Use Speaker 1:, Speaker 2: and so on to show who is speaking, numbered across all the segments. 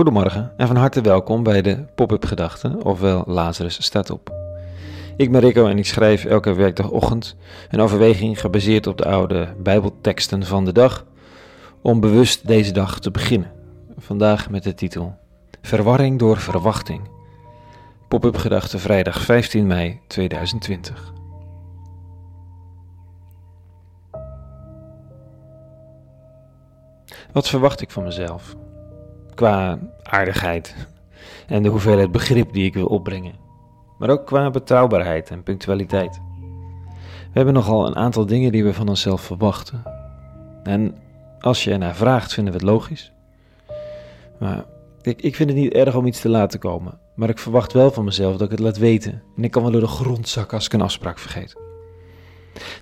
Speaker 1: Goedemorgen en van harte welkom bij de Pop-up Gedachten, ofwel Lazarus staat op. Ik ben Rico en ik schrijf elke werkdagochtend een overweging gebaseerd op de oude Bijbelteksten van de dag, om bewust deze dag te beginnen. Vandaag met de titel Verwarring door verwachting. Pop-up Gedachten vrijdag 15 mei 2020. Wat verwacht ik van mezelf? Qua aardigheid en de hoeveelheid begrip die ik wil opbrengen. Maar ook qua betrouwbaarheid en punctualiteit. We hebben nogal een aantal dingen die we van onszelf verwachten. En als je ernaar vraagt, vinden we het logisch. Maar ik, ik vind het niet erg om iets te laten komen. Maar ik verwacht wel van mezelf dat ik het laat weten. En ik kan wel door de grond zakken als ik een afspraak vergeet.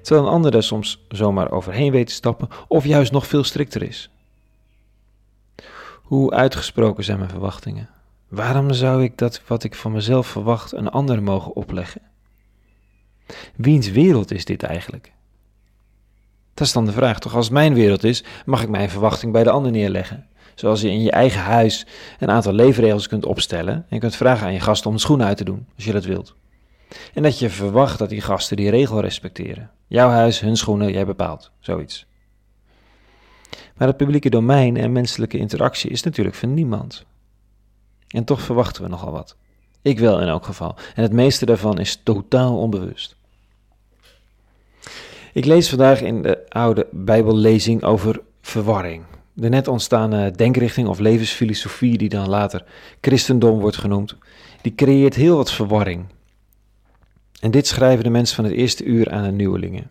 Speaker 1: Terwijl een ander daar soms zomaar overheen weet te stappen, of juist nog veel strikter is. Hoe uitgesproken zijn mijn verwachtingen? Waarom zou ik dat wat ik van mezelf verwacht een ander mogen opleggen? Wiens wereld is dit eigenlijk? Dat is dan de vraag, toch? Als het mijn wereld is, mag ik mijn verwachting bij de ander neerleggen. Zoals je in je eigen huis een aantal leefregels kunt opstellen en je kunt vragen aan je gasten om de schoenen uit te doen, als je dat wilt. En dat je verwacht dat die gasten die regel respecteren. Jouw huis, hun schoenen, jij bepaalt. Zoiets. Maar het publieke domein en menselijke interactie is natuurlijk van niemand. En toch verwachten we nogal wat. Ik wel in elk geval. En het meeste daarvan is totaal onbewust. Ik lees vandaag in de oude Bijbellezing over verwarring. De net ontstaande denkrichting of levensfilosofie, die dan later christendom wordt genoemd, die creëert heel wat verwarring. En dit schrijven de mensen van het eerste uur aan de nieuwelingen.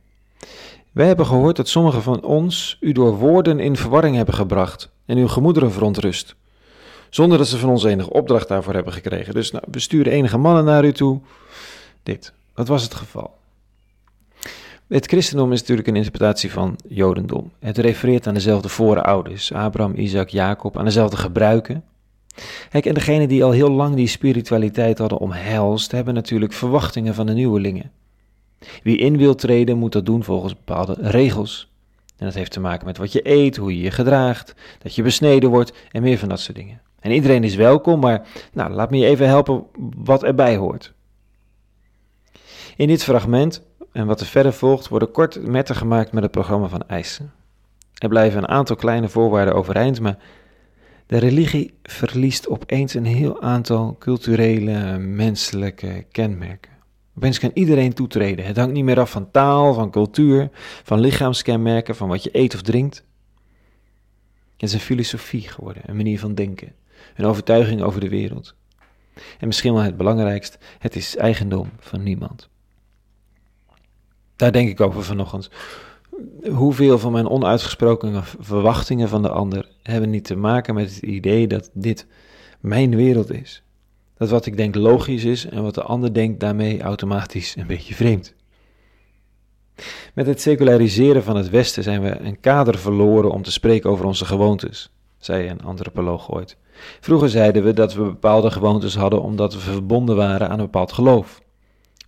Speaker 1: Wij hebben gehoord dat sommigen van ons u door woorden in verwarring hebben gebracht en uw gemoederen verontrust, zonder dat ze van ons enige opdracht daarvoor hebben gekregen. Dus nou, we sturen enige mannen naar u toe. Dit, dat was het geval. Het christendom is natuurlijk een interpretatie van Jodendom. Het refereert aan dezelfde voorouders, Abraham, Isaac, Jacob, aan dezelfde gebruiken. Kijk, en degenen die al heel lang die spiritualiteit hadden omhelst, hebben natuurlijk verwachtingen van de nieuwelingen. Wie in wil treden moet dat doen volgens bepaalde regels. En dat heeft te maken met wat je eet, hoe je je gedraagt, dat je besneden wordt en meer van dat soort dingen. En iedereen is welkom, maar nou, laat me je even helpen wat erbij hoort. In dit fragment en wat er verder volgt worden kort metten gemaakt met het programma van eisen. Er blijven een aantal kleine voorwaarden overeind, maar de religie verliest opeens een heel aantal culturele, menselijke kenmerken. Opeens kan iedereen toetreden. Het hangt niet meer af van taal, van cultuur, van lichaamskenmerken, van wat je eet of drinkt. Het is een filosofie geworden, een manier van denken, een overtuiging over de wereld. En misschien wel het belangrijkst, het is eigendom van niemand. Daar denk ik over vanochtend. Hoeveel van mijn onuitgesproken verwachtingen van de ander hebben niet te maken met het idee dat dit mijn wereld is? Dat wat ik denk logisch is en wat de ander denkt daarmee automatisch een beetje vreemd. Met het seculariseren van het Westen zijn we een kader verloren om te spreken over onze gewoontes, zei een antropoloog ooit. Vroeger zeiden we dat we bepaalde gewoontes hadden omdat we verbonden waren aan een bepaald geloof.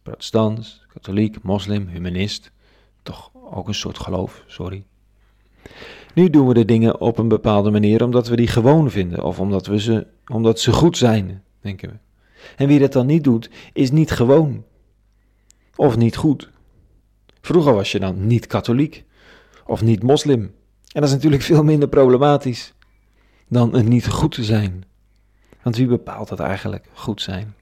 Speaker 1: Protestants, katholiek, moslim, humanist, toch ook een soort geloof, sorry. Nu doen we de dingen op een bepaalde manier omdat we die gewoon vinden of omdat, we ze, omdat ze goed zijn, denken we. En wie dat dan niet doet, is niet gewoon. Of niet goed. Vroeger was je dan niet katholiek of niet moslim. En dat is natuurlijk veel minder problematisch dan een niet goed te zijn. Want wie bepaalt dat eigenlijk, goed zijn?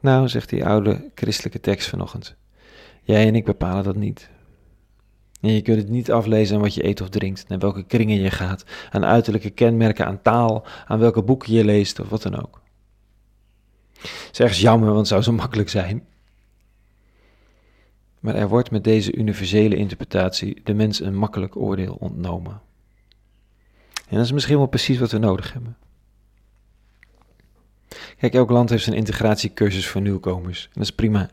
Speaker 1: Nou, zegt die oude christelijke tekst vanochtend. Jij en ik bepalen dat niet. En je kunt het niet aflezen aan wat je eet of drinkt, naar welke kringen je gaat, aan uiterlijke kenmerken, aan taal, aan welke boeken je leest of wat dan ook. Het is ergens jammer, want het zou zo makkelijk zijn. Maar er wordt met deze universele interpretatie de mens een makkelijk oordeel ontnomen. En dat is misschien wel precies wat we nodig hebben. Kijk, elk land heeft zijn integratiecursus voor nieuwkomers. En dat is prima.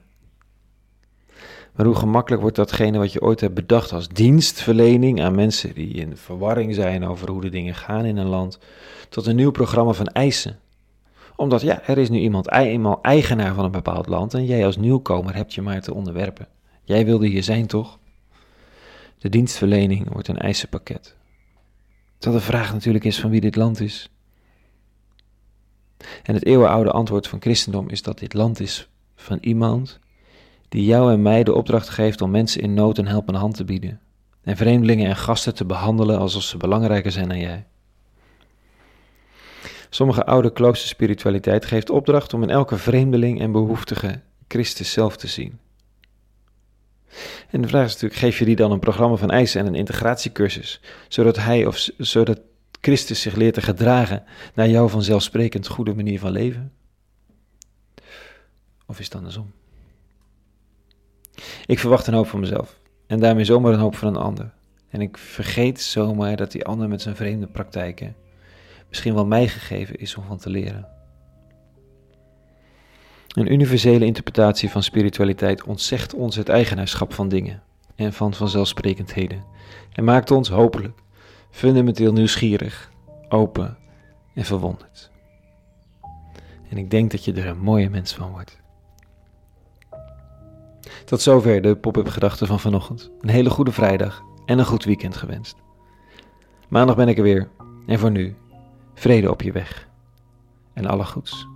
Speaker 1: Maar hoe gemakkelijk wordt datgene wat je ooit hebt bedacht als dienstverlening aan mensen die in verwarring zijn over hoe de dingen gaan in een land, tot een nieuw programma van eisen. Omdat ja, er is nu iemand eenmaal eigenaar van een bepaald land en jij als nieuwkomer hebt je maar te onderwerpen. Jij wilde hier zijn, toch? De dienstverlening wordt een eisenpakket. Terwijl de vraag natuurlijk is van wie dit land is. En het eeuwenoude antwoord van christendom is dat dit land is van iemand die jou en mij de opdracht geeft om mensen in nood een helpende hand te bieden. En vreemdelingen en gasten te behandelen alsof ze belangrijker zijn dan jij. Sommige oude kloosterspiritualiteit geeft opdracht om in elke vreemdeling en behoeftige Christus zelf te zien. En de vraag is natuurlijk, geef je die dan een programma van eisen en een integratiecursus, zodat hij of zodat Christus zich leert te gedragen naar jouw vanzelfsprekend goede manier van leven? Of is het andersom? Ik verwacht een hoop van mezelf en daarmee zomaar een hoop van een ander. En ik vergeet zomaar dat die ander met zijn vreemde praktijken misschien wel mij gegeven is om van te leren. Een universele interpretatie van spiritualiteit ontzegt ons het eigenaarschap van dingen en van vanzelfsprekendheden en maakt ons hopelijk fundamenteel nieuwsgierig, open en verwonderd. En ik denk dat je er een mooie mens van wordt. Tot zover de pop-up gedachten van vanochtend. Een hele goede vrijdag en een goed weekend gewenst. Maandag ben ik er weer en voor nu, vrede op je weg en alle goeds.